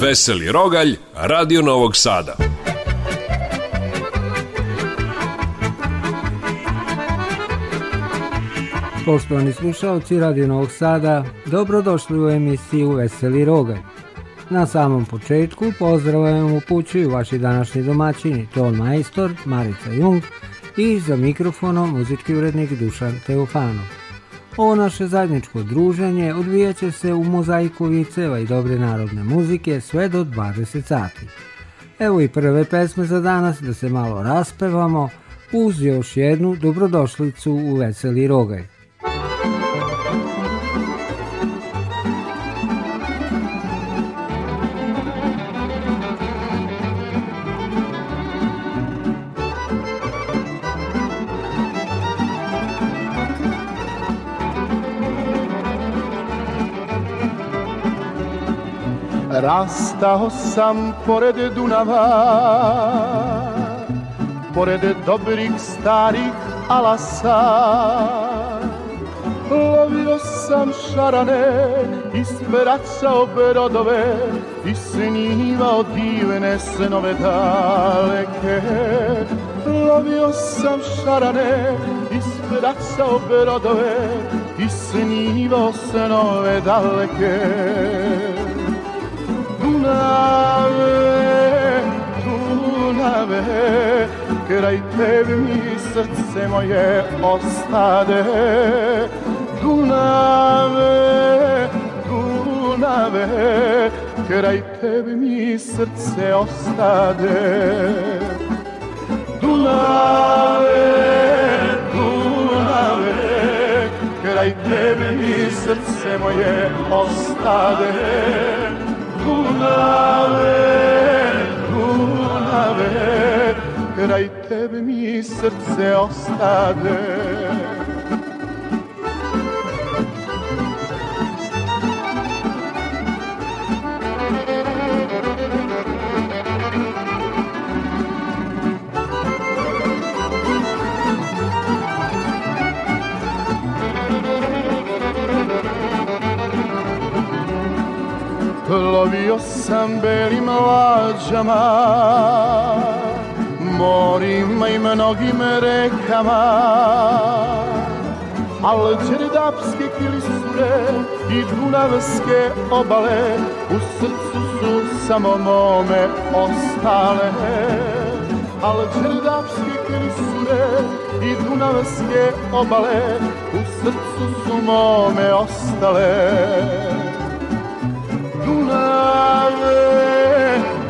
Veseli Rogalj, Radio Novog Sada. Poštovani slušalci Radio Novog Sada, dobrodošli u emisiju Veseli Rogalj. Na samom početku pozdravujem upućuju vaši današnji domaćini, Ton Majstor, Marica Jung i za mikrofonom muzički urednik Dušan Teofanov. Ovo naše zajedničko druženje odvijaće se u mozaiku viceva i dobre narodne muzike sve do 20 sati. Evo i prve pesme za danas da se malo raspevamo uz još jednu dobrodošlicu u Veseli Rogaj. Rastao sam pored Dunava Pored dobrih starih alasa Lovio sam šarane i spracao brodove I snivao divne snove daleke Lovio sam šarane i spracao brodove I snivao snove daleke tunave, tunave, kraj tebi mi srce moje ostade. Dunave, Dunave, kraj tebi mi srce ostade. Dunave, Dunave, kraj tebi mi srce moje ostade kraj tebe mi srce ostade Plovio sam belim lađama Morima i mnogim rekama Al Đerdapske kilisure i Dunavske obale U srcu su samo mome ostale Al Đerdapske kilisure i Dunavske obale U srcu su mome ostale Dunave,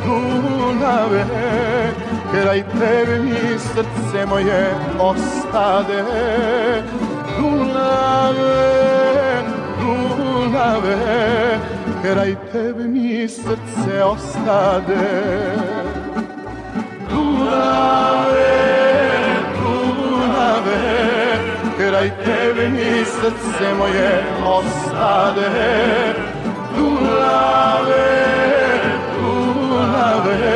Dunave, kraj tebe mi srce moje ostade. Dunave, Dunave, kraj tebe mi srce ostade. Dunave, Dunave, kraj tebe mi srce moje ostade. Dunave, Dunave,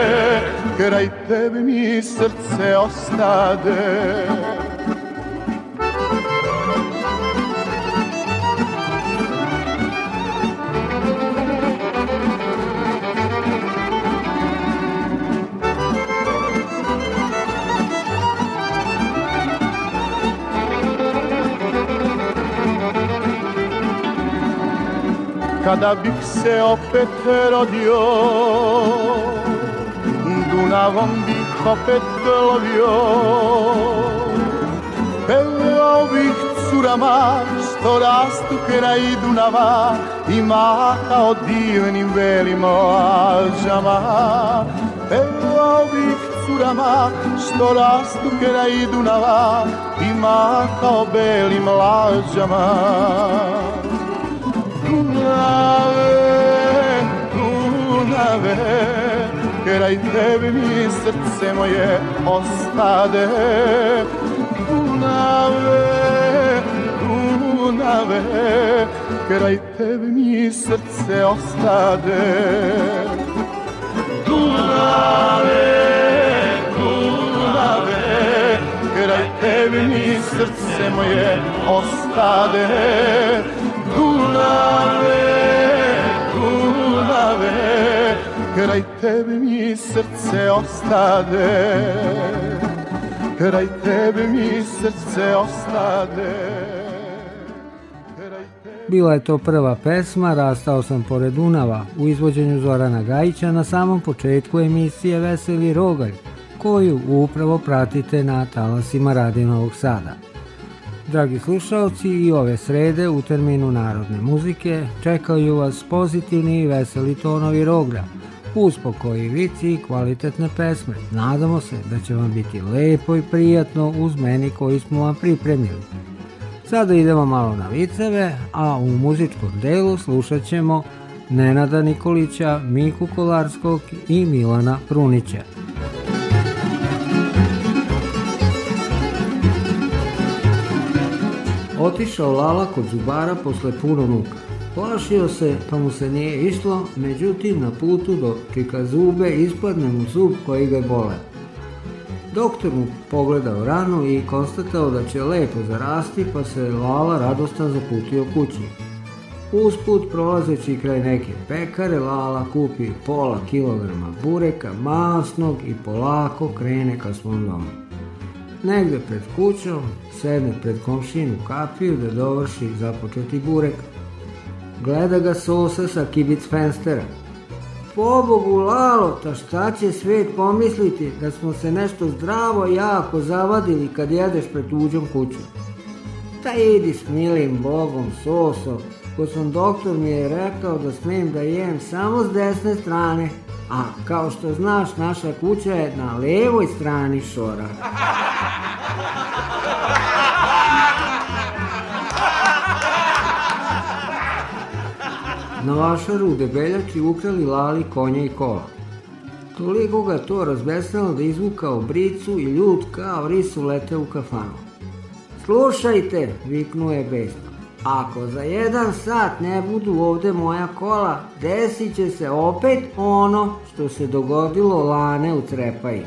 kraj tebe mi srce ostade. kada bih se opet rodio Dunavom bih opet lovio Pevao bih curama što rastu kraj Dunava I mahao divnim velim oažama Pevao bih curama što rastu kraj Dunava I mahao belim lađama Dunave, Dunave, Kraj tebi mi srce moje ostade Dunave, Dunave Kraj tebi mi srce ostade Dunave, Dunave Kraj tebi mi srce moje ostade kraj tebe mi srce ostade kraj tebe mi srce ostade Bila je to prva pesma Rastao sam pored Dunava u izvođenju Zorana Gajića na samom početku emisije Veseli Rogalj koju upravo pratite na talasima Radio Novog Sada. Dragi slušalci, i ove srede u terminu narodne muzike čekaju vas pozitivni i veseli tonovi rogra – uz i kvalitetne pesme. Nadamo se da će vam biti lepo i prijatno uz meni koji smo vam pripremili. Sada da idemo malo na viceve, a u muzičkom delu slušat ćemo Nenada Nikolića, Miku Kolarskog i Milana Prunića. Otišao Lala kod zubara posle puno muka. Plašio se, pa mu se nije išlo, međutim na putu do Kikazube ispadne mu zub koji ga bole. Doktor mu pogledao ranu i konstatao da će lepo zarasti, pa se Lala radostan zaputio kući. Usput, prolazeći kraj neke pekare, Lala kupi pola kilograma bureka, masnog i polako krene ka svom domu. Negde pred kućom sedne pred komšinu kapiju da dovrši započeti burek, Gleda da ga Sosa sa kibic fenstera. Pobogu, Lalo, ta šta će svet pomisliti da smo se nešto zdravo jako zavadili kad jedeš pred tuđom kućom? Ta idi s milim Bogom, Soso, ko sam doktor mi je rekao da smem da jem samo s desne strane, a kao što znaš, naša kuća je na levoj strani šora. na vašaru u debeljači ukrali lali konje i kola. Toliko ga to razbesnalo da izvukao bricu i ljud kao ris ulete u kafanu. Slušajte, viknuo je besno. Ako za jedan sat ne budu ovde moja kola, desit će se opet ono što se dogodilo lane u trepaji.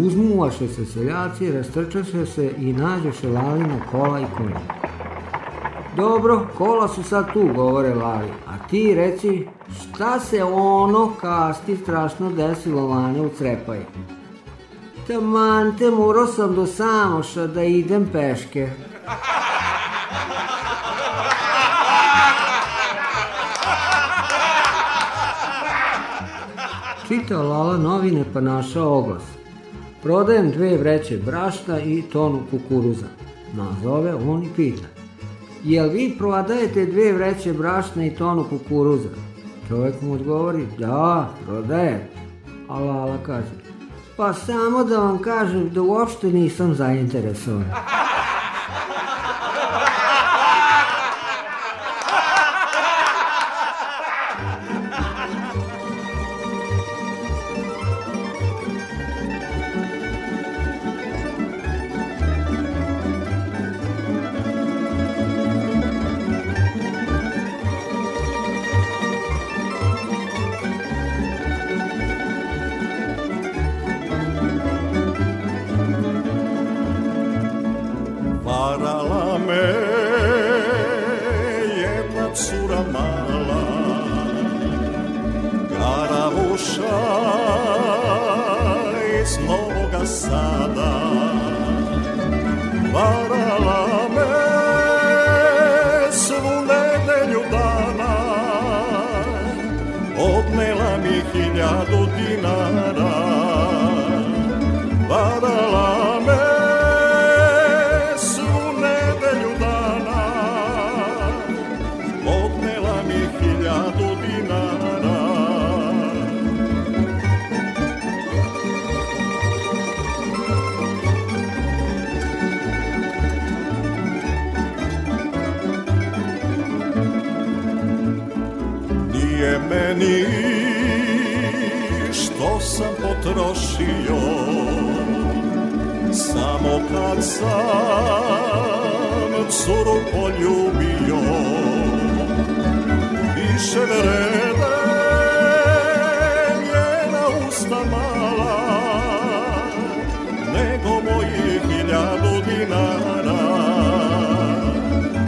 Uzmuvaše se seljaci, rastrčaše se i nađeše lalina kola i konja. Dobro, kola su sad tu, govore Lali. A ti reci, šta se ono kasti strašno desilo vane u Crepaj? Taman te morao sam do Samoša da idem peške. Čitao Lala novine pa našao oglas. Prodajem dve vreće brašna i tonu kukuruza. Nazove on i pita jel vi prodajete dve vreće brašna i tonu kukuruza? Čovek mu odgovori, da, prodajem. Ala, ala kaže, pa samo da vam kažem da uopšte nisam zainteresovan. cura mala Garavuša iz Novoga Sada to kad sam curu poljubio Više vrede njena usta mala Nego mojih hiljadu dinara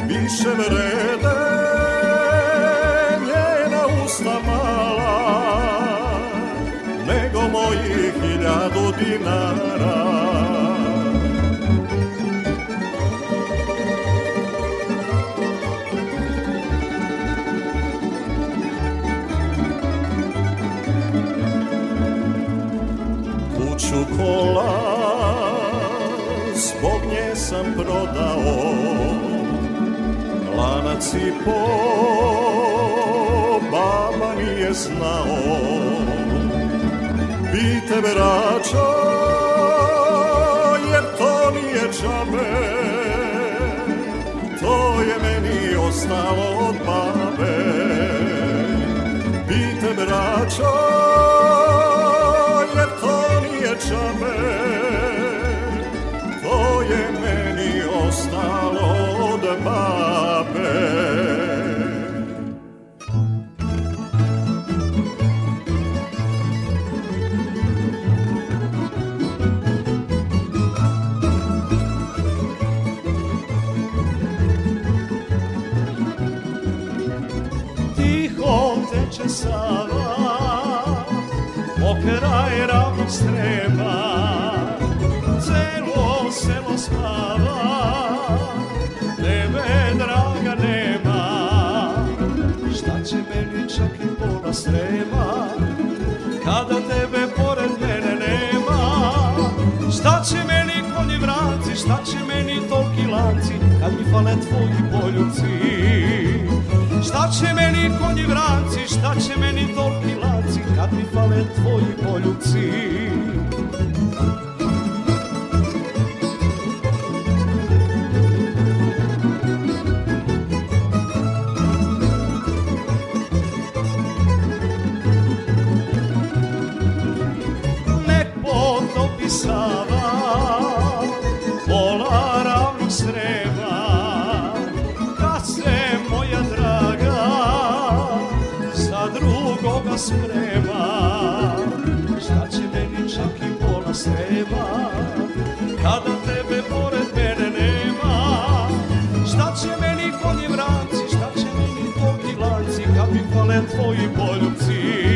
Više vrede njena usta mala Nego mojih hiljadu dinara kola Zbog nje sam prodao Lanac i po Baba nije znao Bite braćo Jer to nije džabe To je meni ostalo od baba streba Celo selo spava Tebe draga nema Šta će meni čak i pola streba Kada tebe pored mene nema Šta će meni konji vranci Šta će meni toki lanci Kad mi fale tvoji poljuci Šta će meni konji vranci Šta će meni toki tvoji poljubci pale tvoji poljubci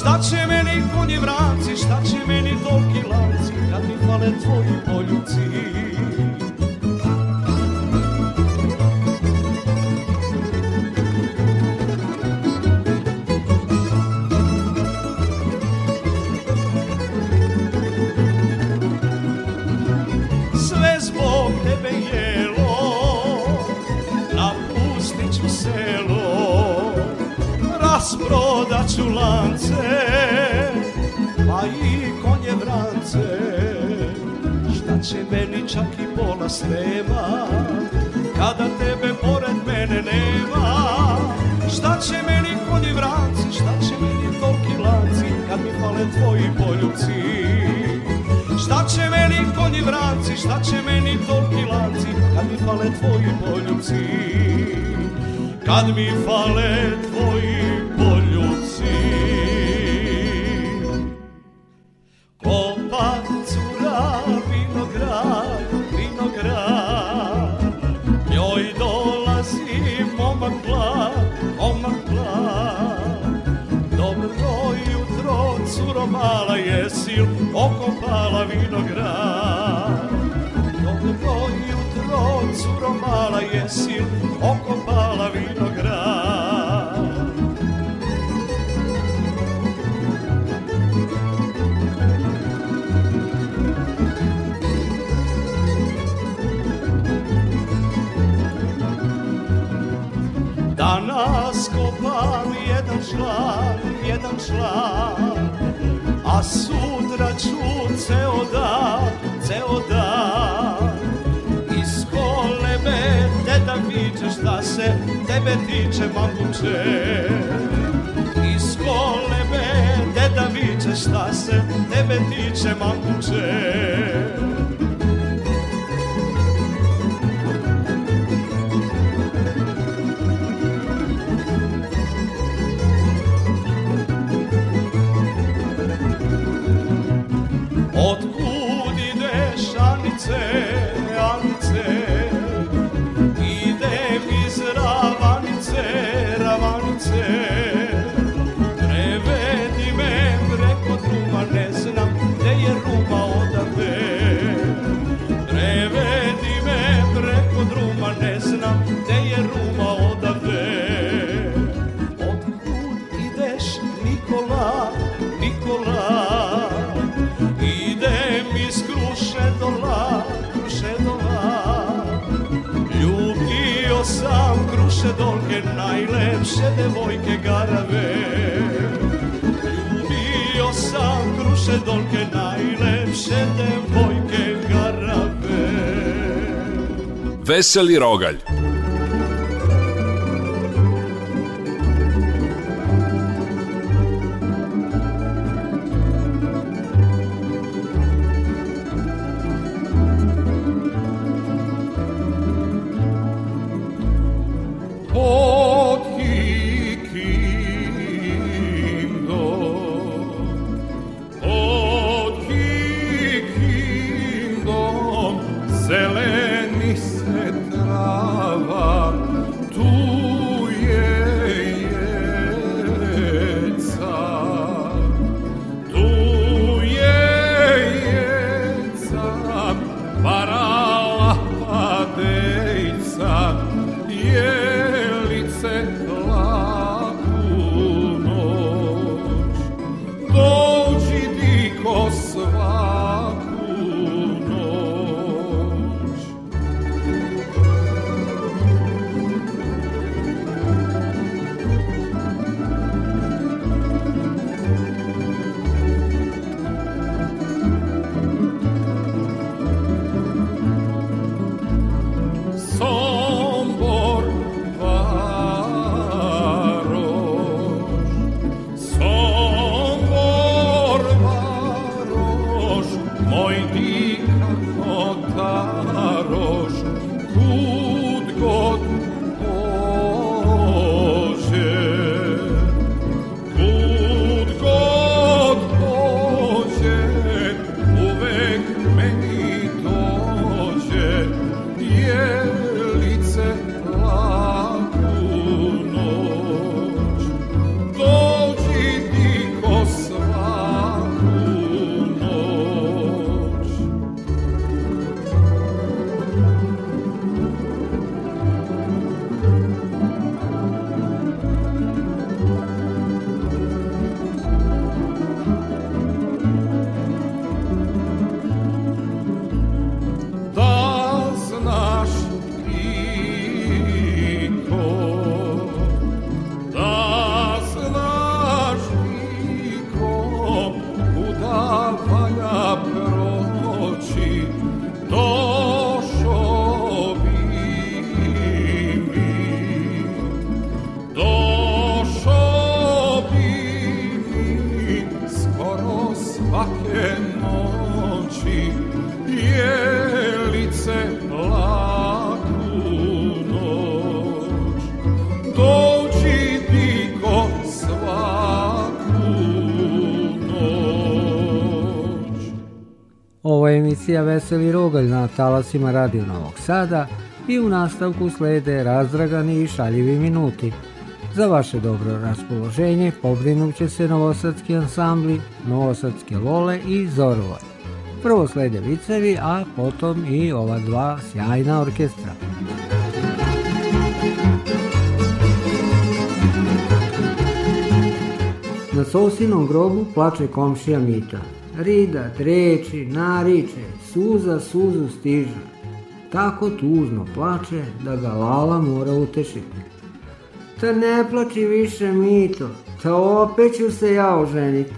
Šta će meni konji vraci, šta će meni toki lanci Kad mi pale tvoji poljubci lance Pa i konje vrance Šta će meni čak i pola sreba Kada tebe pored mene nema Šta će meni konji vranci Šta će meni tolki lanci Kad mi fale tvoji poljubci Šta će meni konji vranci Šta će meni tolki lanci Kad mi fale tvoji poljubci Kad mi fale tvoji tebe tiče moguće Iz kolebe deda viče šta se tebe tiče moguće se dolke najlepše devojke garave Ljubio sam kruše dolke najlepše devojke garave Veseli rogalj nastavlja veseli rogalj na talasima Radio Novog Sada i u nastavku slede razdragani i šaljivi minuti. Za vaše dobro raspoloženje će se novosadski ansambli, novosadske lole i zorovoj. Prvo slede vicevi, a potom i ova dva sjajna orkestra. Na sosinom grobu plače komšija Mita ridat reči, nariče, suza suzu stiže. Tako tužno plače da ga Lala mora utešiti. Ta ne plači više mito, ta opet ću se ja oženiti.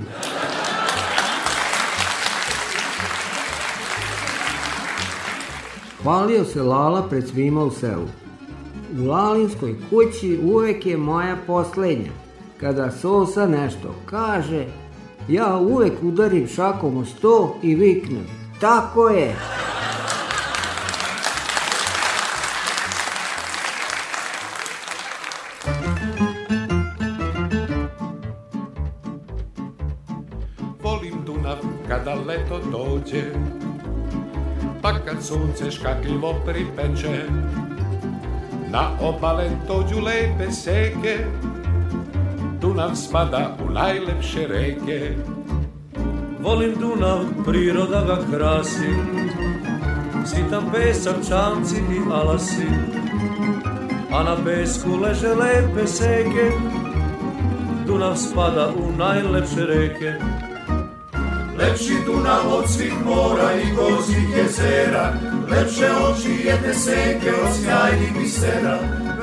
Hvalio se Lala pred svima u selu. U Lalinskoj kući uvek je moja poslednja. Kada Sosa nešto kaže, ja uvek udarim šakom o sto i viknem. Tako je! Volim Dunav kada leto dođe, pa kad sunce škakljivo pripeče, na obale dođu lepe seke, Dunav spada u najlepše reke Volim Dunav, priroda ga krasi Sitan pesak, čamci i alasi A na pesku leže lepe seke Dunav spada u najlepše reke Lepši Dunav od svih mora i gozih jezera Lepše oči jedne seke od sjajnih bisera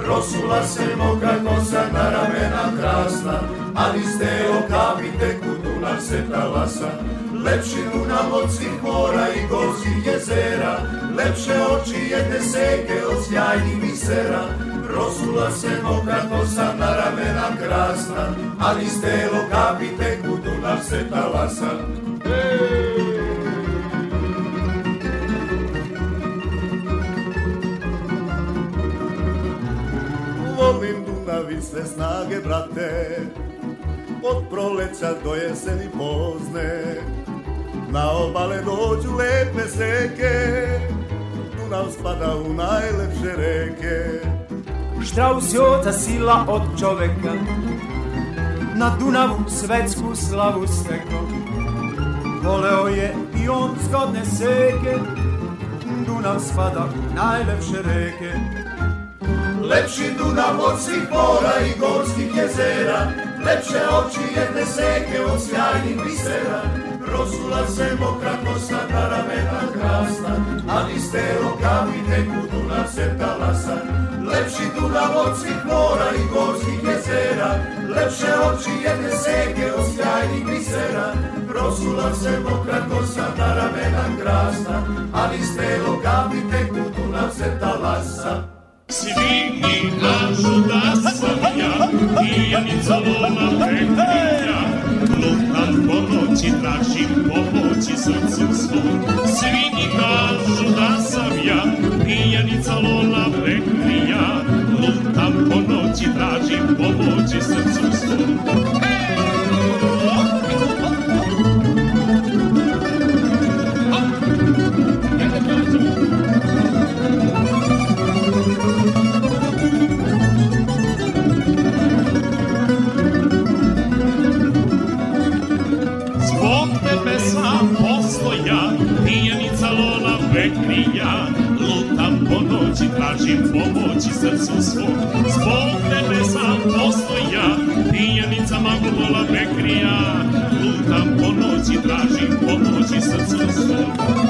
Rosula se moka kosa na ramena krasna, ali ste okavi teku Dunav se talasa. Lepšinu nam od svih mora i gorskih jezera, lepše oči jedne seke od sjajnih visera. Prosula se moka kosa na ramena krasna, ali ste okavi teku Dunav se talasa. Ostavi sve snage, brate, od proleća do jeseni pozne. Na obale dođu lepe seke, Dunav spada u najlepše reke. Štraus je oca sila od čoveka, na Dunavu svetsku slavu steko. Voleo je i on zgodne seke, Dunav spada u najlepše reke. Lepši Dunav od svih mora i gorskih jezera, lepše oči jedne seke od sjajnih bisera. Rosula se mokra kosa, karamena krasna, a niz te lokavi teku Dunav se talasa. Lepši Dunav od svih mora i gorskih jezera, lepše oči jedne seke od sjajnih bisera. Rosula se mokra kosa, karamena krasna, a niz te teku kažu da sam ja pijanica vola prekrinja lupam po noći tražim pomoći srcu svom svi mi kažu da sam ja pijanica lola prekrinja lupam po noći tražim pomoći srcu svom Hey! pomoći srcu svog. Zbog tebe sam postoja, pijenica magu bola prekrija, lutam po noći, tražim pomoći srcu svog.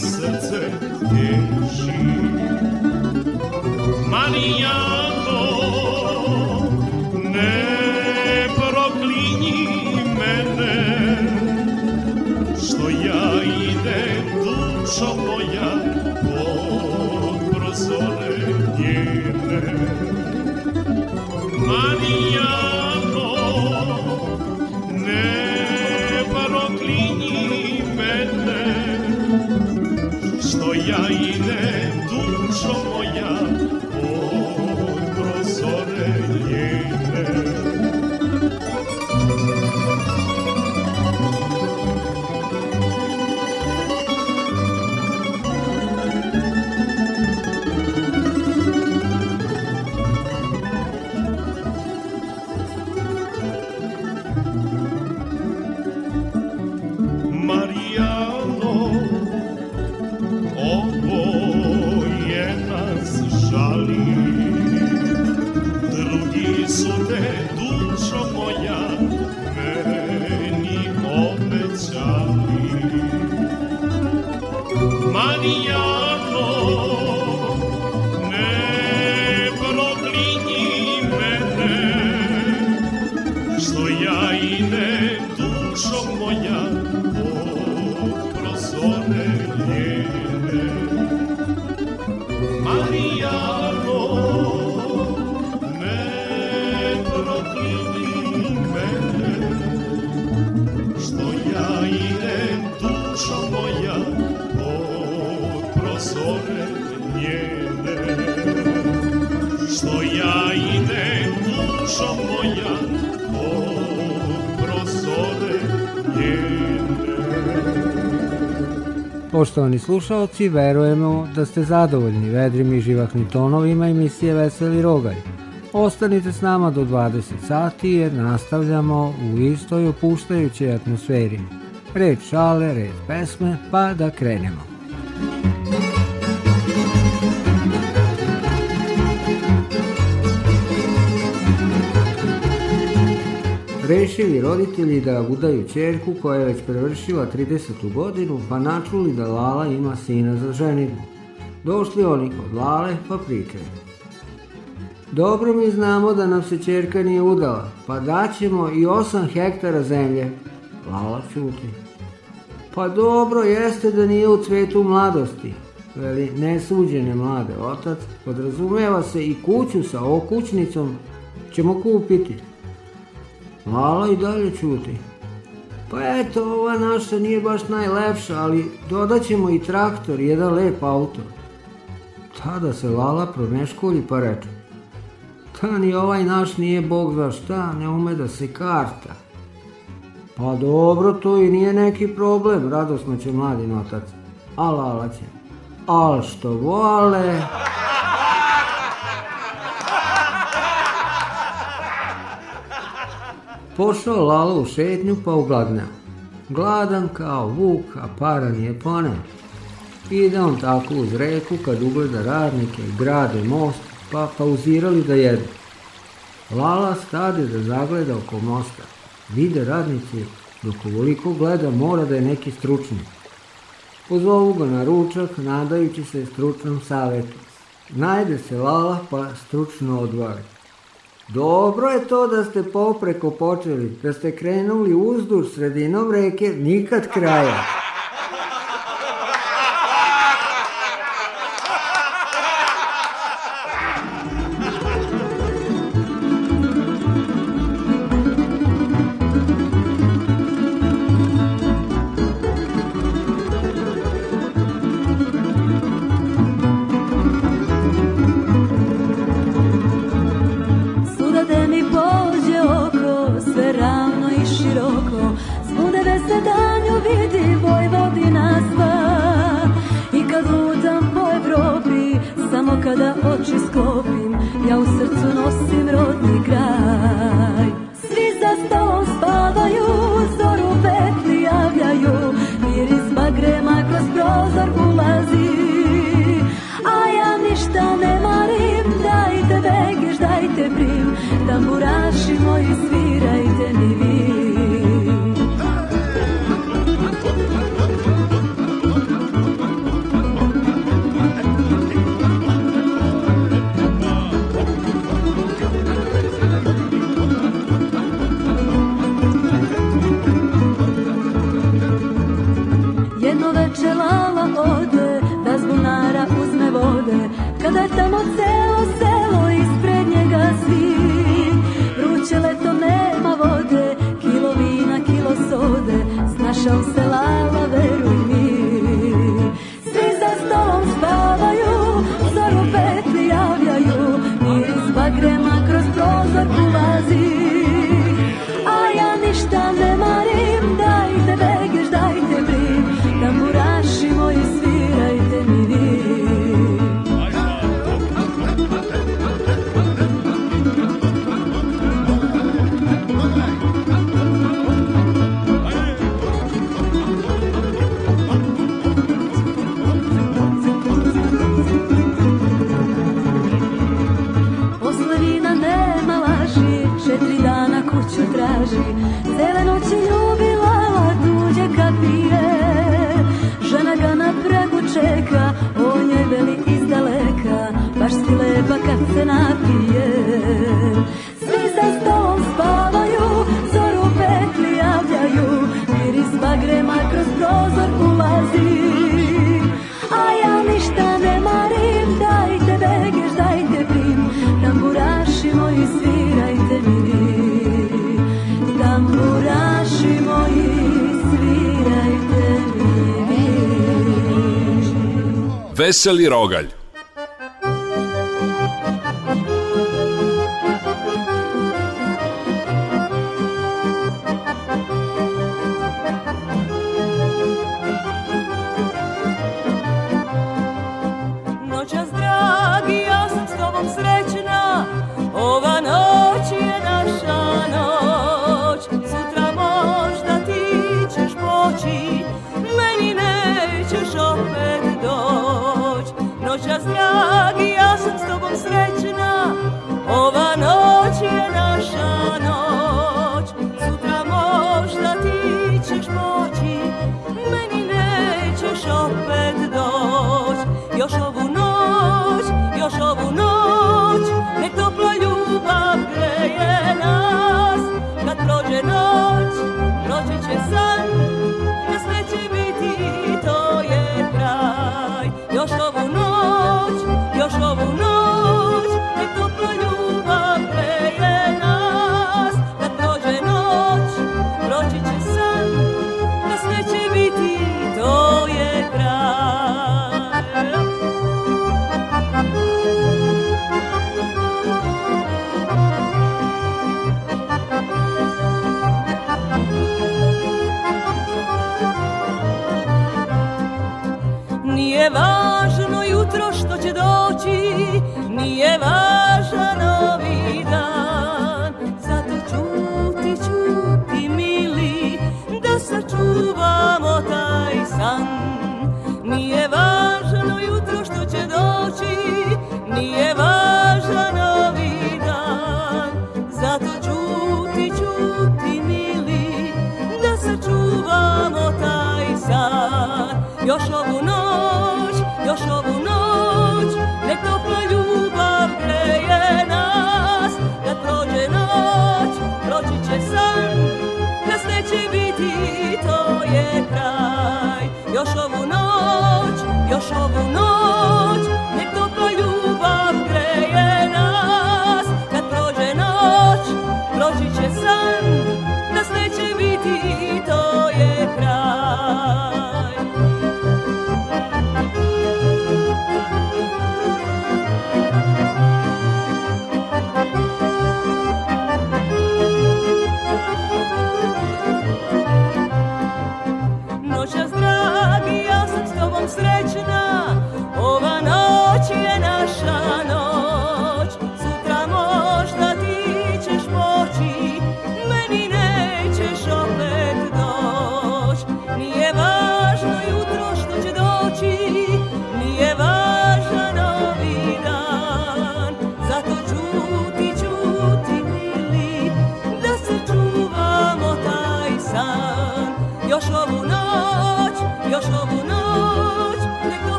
srce teži dušo moja od prozore njene. Poštovani slušalci, verujemo da ste zadovoljni vedrim i živahnim tonovima emisije Veseli Rogaj. Ostanite s nama do 20 sati jer nastavljamo u istoj opuštajućoj atmosferi. Red šale, red pesme, pa da krenemo. Rešili roditelji da udaju čerku koja je već prevršila 30. godinu, pa načuli da Lala ima sina za ženitbu. Došli oni kod Lale pa pričaju. Dobro mi znamo da nam se čerka nije udala, pa daćemo i 8 hektara zemlje. Lala čuti. Pa dobro jeste da nije u cvetu mladosti, veli nesuđene mlade otac, podrazumeva se i kuću sa okućnicom ćemo kupiti. Mala i dalje čuti. Pa eto, ova naša nije baš najlepša, ali dodaćemo i traktor, jedan lep auto. Tada se Lala promeškolji pa reče. Ta ni ovaj naš nije bog zna šta, ne ume da se karta. Pa dobro, to i nije neki problem, radosno će mladi notac. Al, ala će. Al što vole... Pošao Lalo u šetnju pa ugladneo. Gladan kao vuk, a para nije pone. Ide on tako uz reku kad ugleda radnike, grade, most, pa pauzirali da jedu. Lala stade da zagleda oko mosta. Vide radnici dok ovoliko gleda mora da je neki stručnik. Pozovu ga na ručak, nadajući se stručnom savetu. Najde se Lala pa stručno odvali. Dobro je to da ste popreko počeli, da ste krenuli uzduž sredinom reke, nikad kraja. veseli rogalj. 我说不。noći nije važan novi dan Zato čuti, čuti mili da sačuvamo taj san Nije važno jutro što će doći Nije važan novi dan Zato čuti, čuti mili da sačuvamo taj san Još ovu noć, još ovu san Nas neće biti, to je kraj Još ovu noć, još ovu noć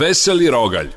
Veseli rogalj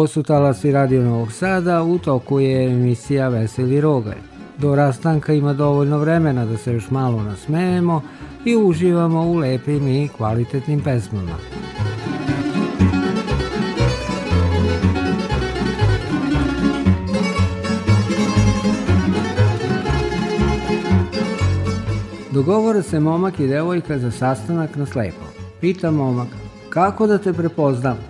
Ovo su talasi Radio Novog Sada, u toku je emisija Veseli rogaj. Do rastanka ima dovoljno vremena da se još malo nasmejemo i uživamo u lepim i kvalitetnim pesmama. Dogovore se momak i devojka za sastanak na slepo. Pita momak, kako da te prepoznam?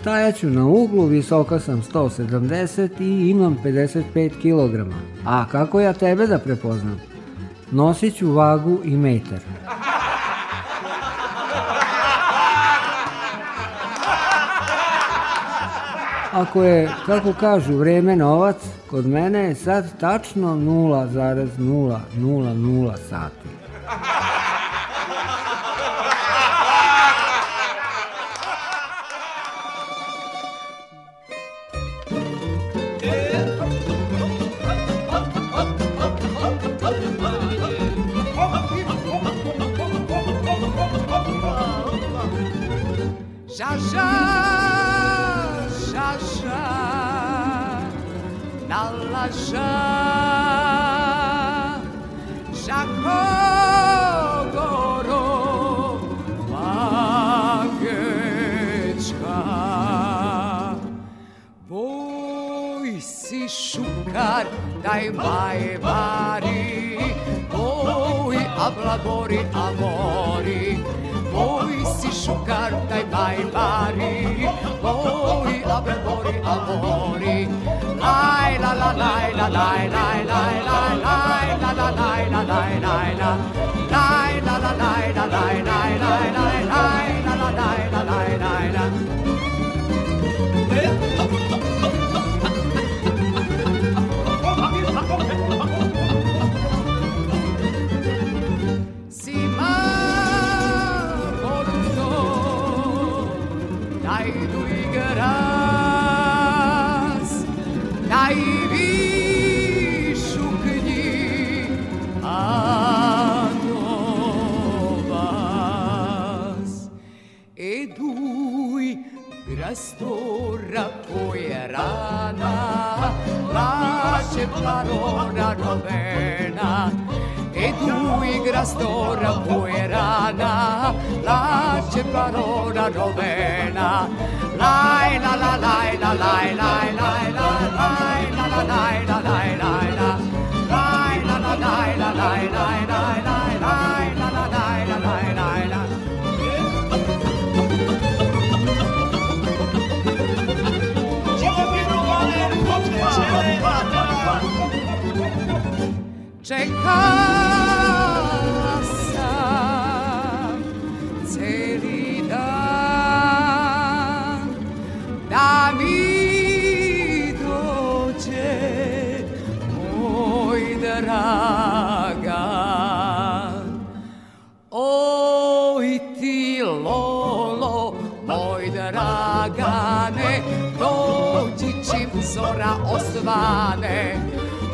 Stajaću na uglu, visoka sam 170 i imam 55 kg. A kako ja tebe da prepoznam? Nosit ću vagu i metar. Ako je, kako kažu, vreme novac, kod mene je sad tačno 0,000 sati. dai mai vari, voi avrabori amori, voi si sciugar dai mai vari, voi avrabori amori, lai la la lai la lai lai lai lai lai la la lai la lai lai la lai la la lai la lai lai lai lai la la lai la lai la lai la 小贝呐，来啦啦来啦来来来啦来啦啦来啦来来啦，来啦啦来啦来来来来来啦啦来啦来来啦。Take care. zvane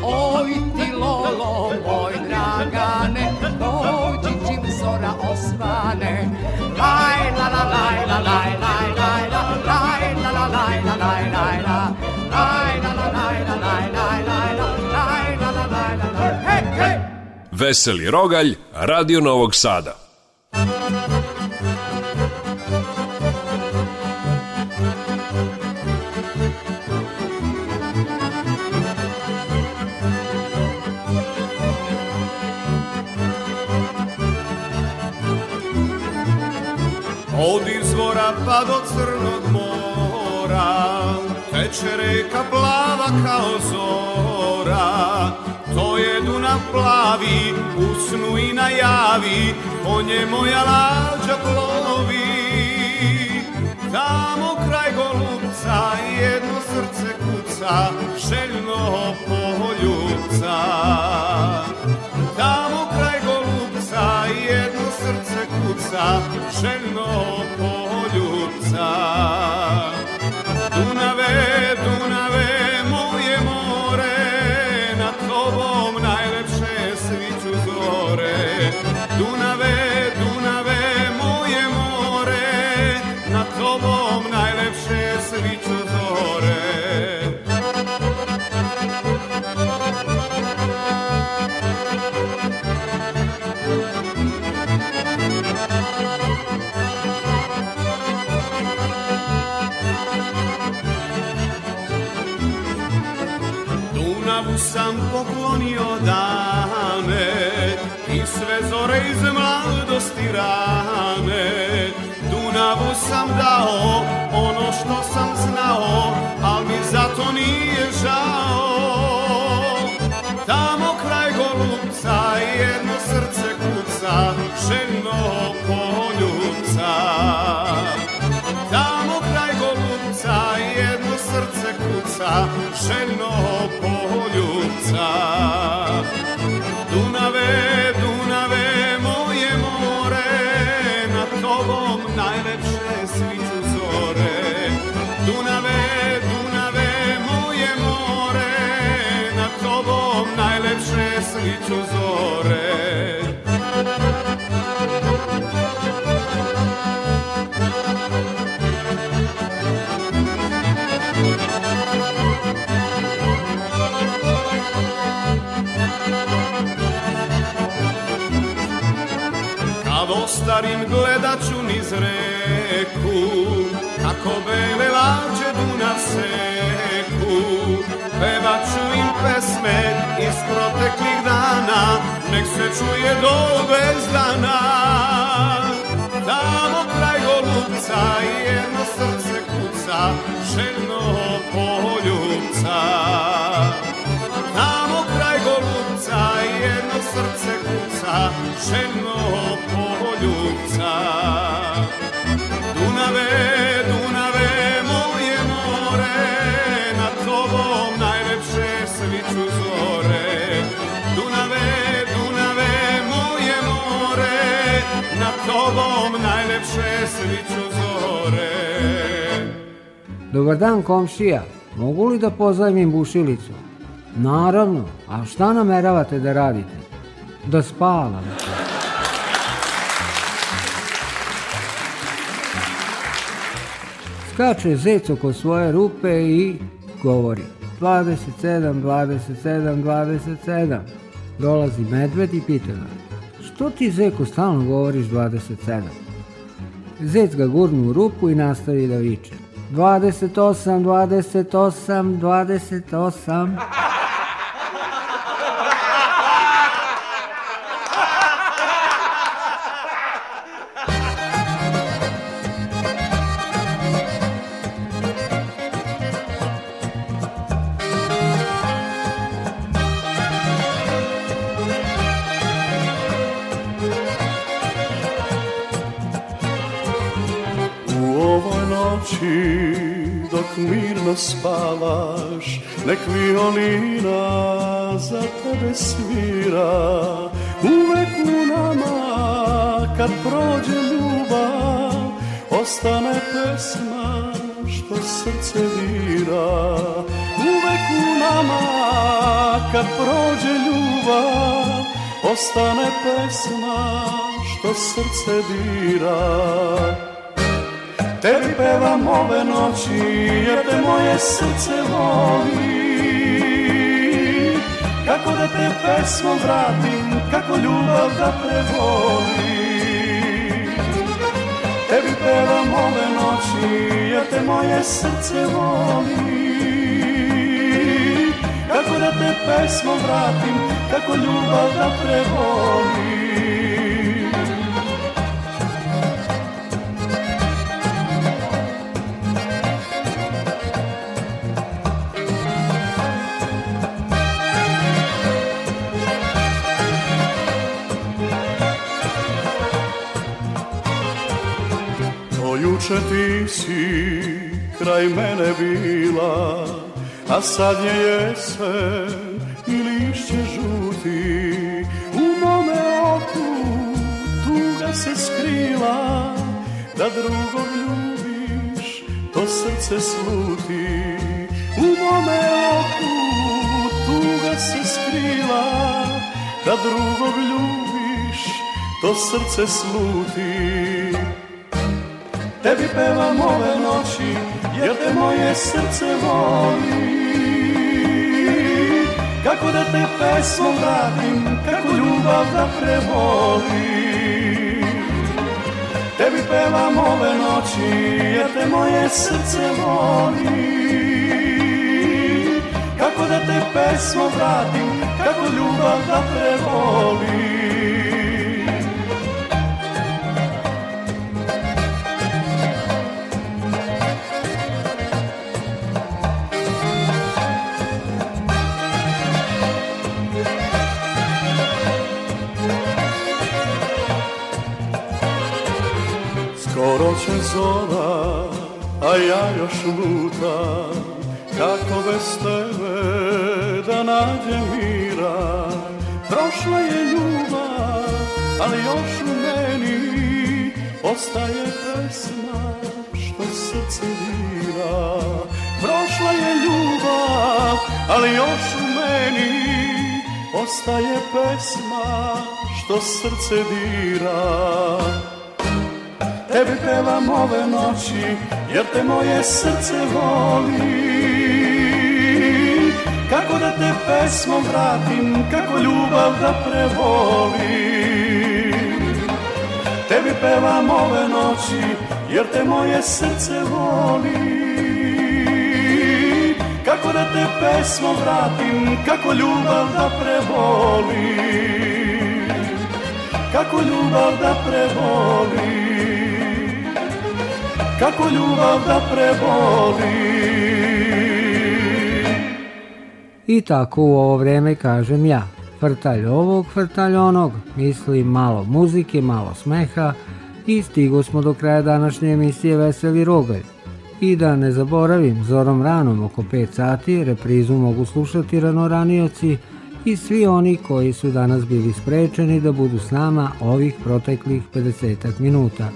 Oj ti lolo, moj dragane Dođi čim zora osvane Laj la la laj la laj laj laj la Laj la la laj la laj laj la Laj la la laj la laj laj laj la Laj la la laj la laj Hej, Veseli Rogalj, Radio Novog Sada. Od izvora pa do crnog mora Teče reka plava kao zora To je Dunav plavi, u snu i najavi, o Po nje moja lađa plovi Tamo kraj golubca jedno srce kuca Željno poljubca Tamo poljubca, željno poljubca. posao Tamo kraj golubca jedno srce kuca Željno poljuca Tamo kraj golubca jedno srce kuca Željno poljuca Dunave, Dunave, moje more Na tobom najlepše svi Iću zore Kad ostarim gledat ću niz reku Kako bele lađe Dunav se Pevaću im pesme iz proteklih dana Nek se čuje do bezdana Tamo kraj golubca jedno srce kuca Željno poljubca Tamo kraj golubca jedno srce kuca Željno poljubca Dunave nad tobom najlepše sviću zore. Dobar dan komšija, mogu li da pozajmim bušilicu? Naravno, a šta nameravate da radite? Da spavam. Skače zec oko svoje rupe i govori 27, 27, 27. Dolazi medved i pita nas. Što ti Zeko stalno govoriš 27? Zec ga gurnu u rupu i nastavi da viče. 28, 28, 28. noći dok mirno spavaš Nek violina za tebe svira Uvek u nama kad prođe ljubav Ostane pesma što srce dira Uvek u nama kad prođe ljubav Ostane pesma što srce dira tebi pevam ove noći jer te moje srce voli kako da te pesmom vratim kako ljubav da prevolim tebi pevam ove noći jer te moje srce voli kako da te pesmom vratim kako ljubav da prevolim Juče ti si kraj mene bila, a sad je jesen i lišće žuti. U mome oku tuga se skrila, da drugog ljubiš, to srce sluti. U mome oku tuga se skrila, da drugog ljubiš, to srce sluti tebi pevam ove noći, jer te moje srce voli. Kako da te pesmom vratim, kako ljubav da prevolim. Tebi pevam ove noći, jer te moje srce voli. Kako da te pesmom vratim, kako ljubav da prevolim. Proroče zora, a ja još lutam Kako bez tebe da nađem mira Prošla je ljubav, ali još u meni Ostaje pesma što srce vira Prošla je ljubav, ali još u meni Ostaje pesma što srce dira tebi pevam ove noći, jer te moje srce voli. Kako da te pesmom vratim, kako ljubav da prevolim. Tebi pevam ove noći, jer te moje srce voli. Kako da te pesmom vratim, kako ljubav da prevolim. Kako ljubav da prevolim kako ljubav da preboli. I tako u ovo vreme kažem ja, frtalj ovog, frtalj onog, misli malo muzike, malo smeha i stigo smo do kraja današnje emisije Veseli Rogalj. I da ne zaboravim, zorom ranom oko 5 sati reprizu mogu slušati ranoranioci i svi oni koji su danas bili sprečeni da budu s nama ovih proteklih 50 minuta.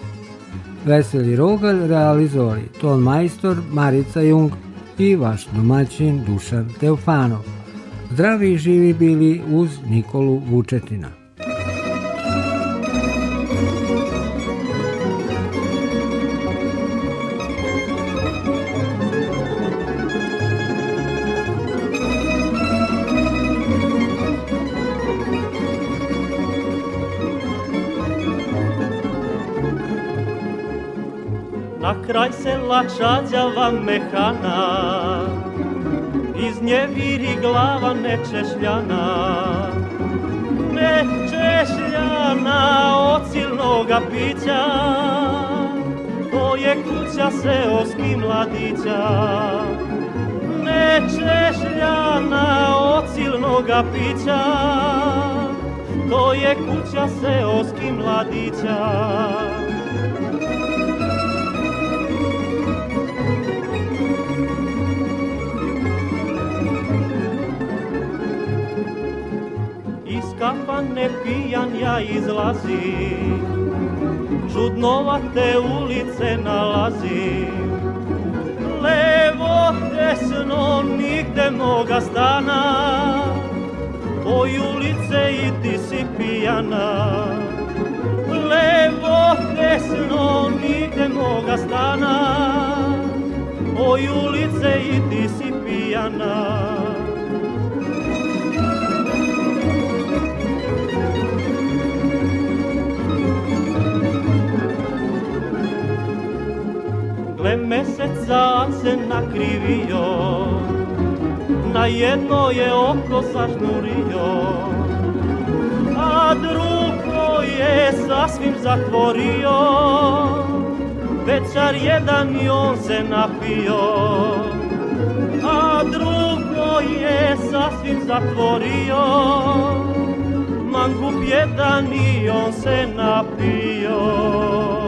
Veseli Rogal realizovali ton majstor Marica Jung i vaš domaćin Dušan Teofanov. Zdravi i živi bili uz Nikolu Vučetina. a kraj sela čađava mehana, iz nje viri glava nečešljana. Nečešljana od silnoga pića, to je kuća seoski mladića. Nečešljana od silnoga pića, to je kuća seoski mladića. Sabane pijan ja izlazi Čudnova te ulice nalazi Levo, desno, nigde moga stana Toj ulice i ti si pijana Levo, desno, nigde moga stana Toj ulice i ti si pijana Sve meseca se nakrivio Na jedno je oko sažnurio A drugo je sasvim zatvorio Večar jedan i on se napio A drugo je sasvim zatvorio Mangup jedan i on se napio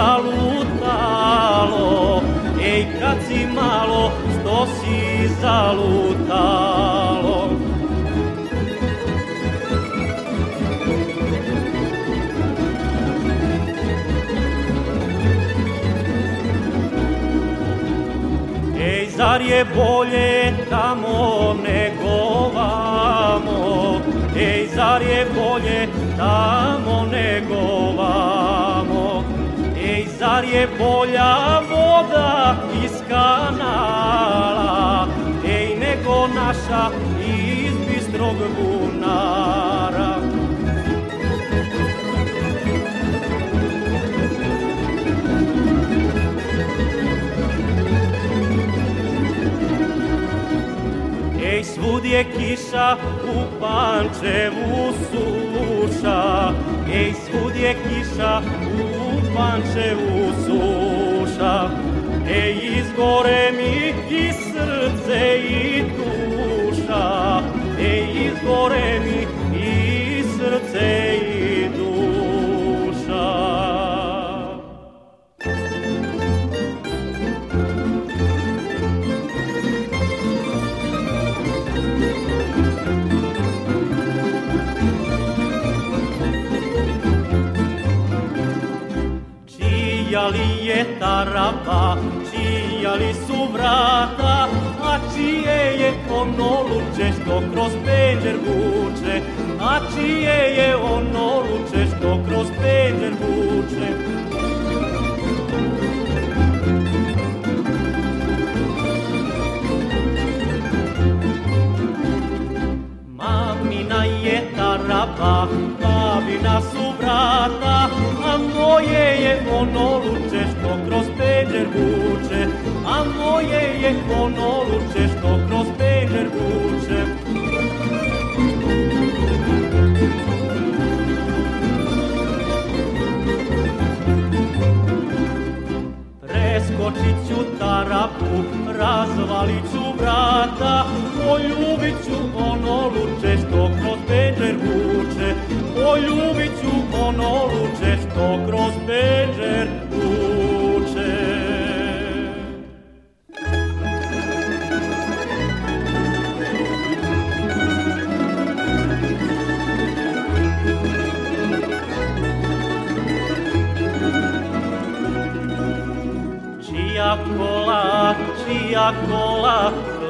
zalutalo, ej kad si malo, što si zalutalo. Ej, zar je bolje tamo nego vamo, ej, zar je bolje tamo nego zar je bolja voda iz kanala, ej nego naša iz bistrog bunara. Ej, svud je kiša, u Pančevu suša, ej, svud je kiša, u pančevu suša, e izgore mi i srce i duša, e izgore mi i srce i tarapa, čija li su vrata, a čije je ono luče što kroz peđer vuče, a čije je ono luče što kroz peđer vuče. graba, lavina su vrata, a moje je ono luče što kroz peđer vuče, a moje je ono luče što kroz peđer vuče. Preskočit ću tarapu, razvalit ću vrata, poljubit ću ono luče što kroz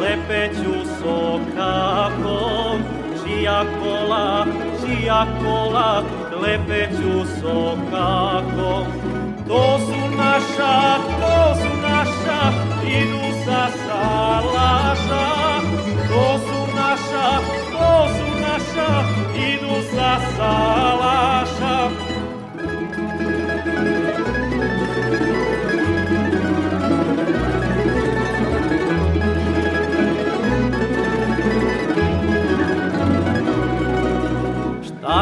lepeću sokakom, čija kola, čija kola, lepeću sokakom. To su naša, to su naša, idu sa salaša. To su naša, to su naša, idu sa salaša. Thank you.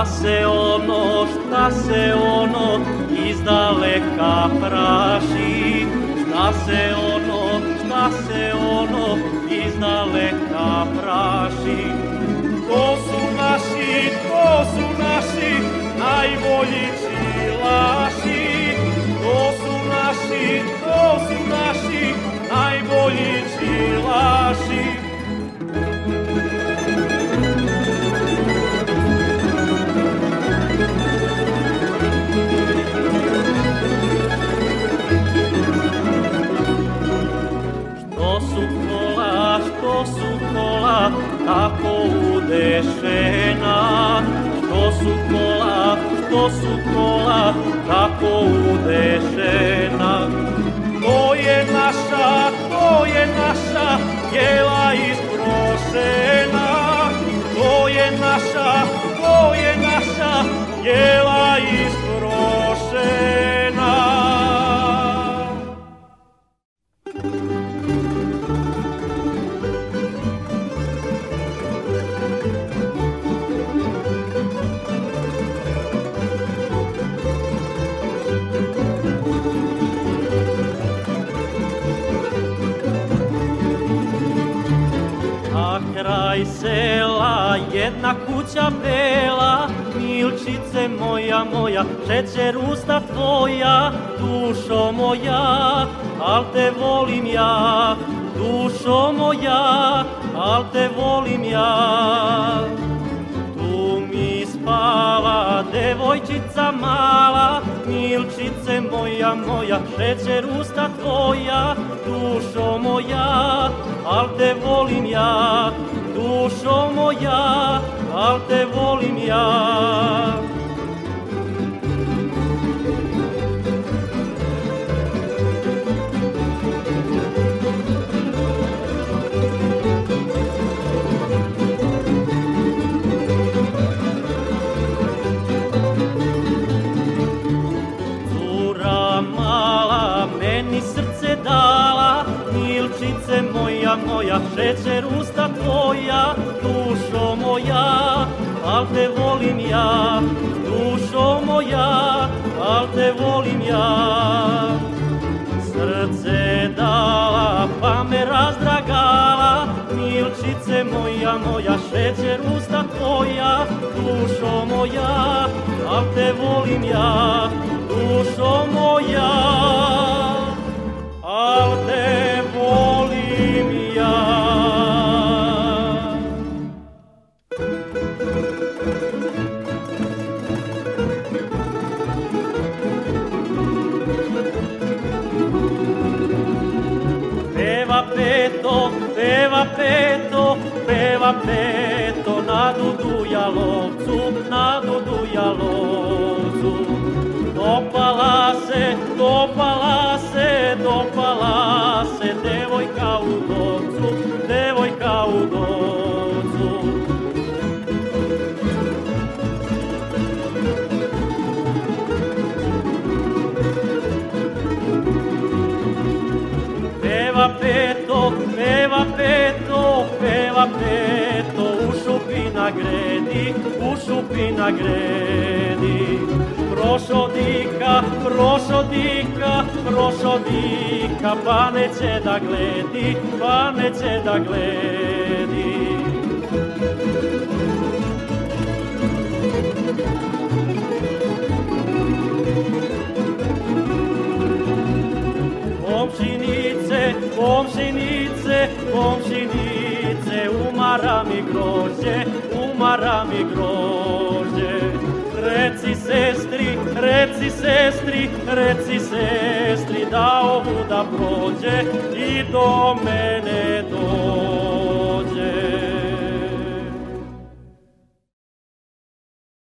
se ono, šta se ono iz daleka praši? Šta se ono, šta se ono iz daleka praši? To su naši, to su naši najbolji čilaši. To su naši, to su naši najbolji čilaši. Ode žena, što su kola, što su kola, tako ude žena. To je naša, to je naša, jela isprošena. To je naša, to je naša, jela kuća bela, milčice moja, moja, šećer usta tvoja, dušo moja, al te volim ja, dušo moja, al te volim ja. Tu mi spava, devojčica mala, milčice moja, moja, šećer usta tvoja, dušo moja, al te volim ja, dušo moja, al te volim ja. moja, moja, šećer usta tvoja, dušo moja, al te volim ja, dušo moja, al te volim ja. Srce dala, pa me razdragala, milčice moja, moja, šećer usta tvoja, dušo moja, al te volim ja, dušo moja, al te volim ja. peto, peva peto na dudu lovcu, na dudu jalovcu. Dopala se, dopala se, dopala se, devojka u vinagredi Prosodika, prosodika, prosodika Pa neće da gledi, pa neće da gledi Komšinice, komšinice, komšinice Umara mi grože, umara mi grože sestri, reci sestri, reci sestri da da prođe i do mene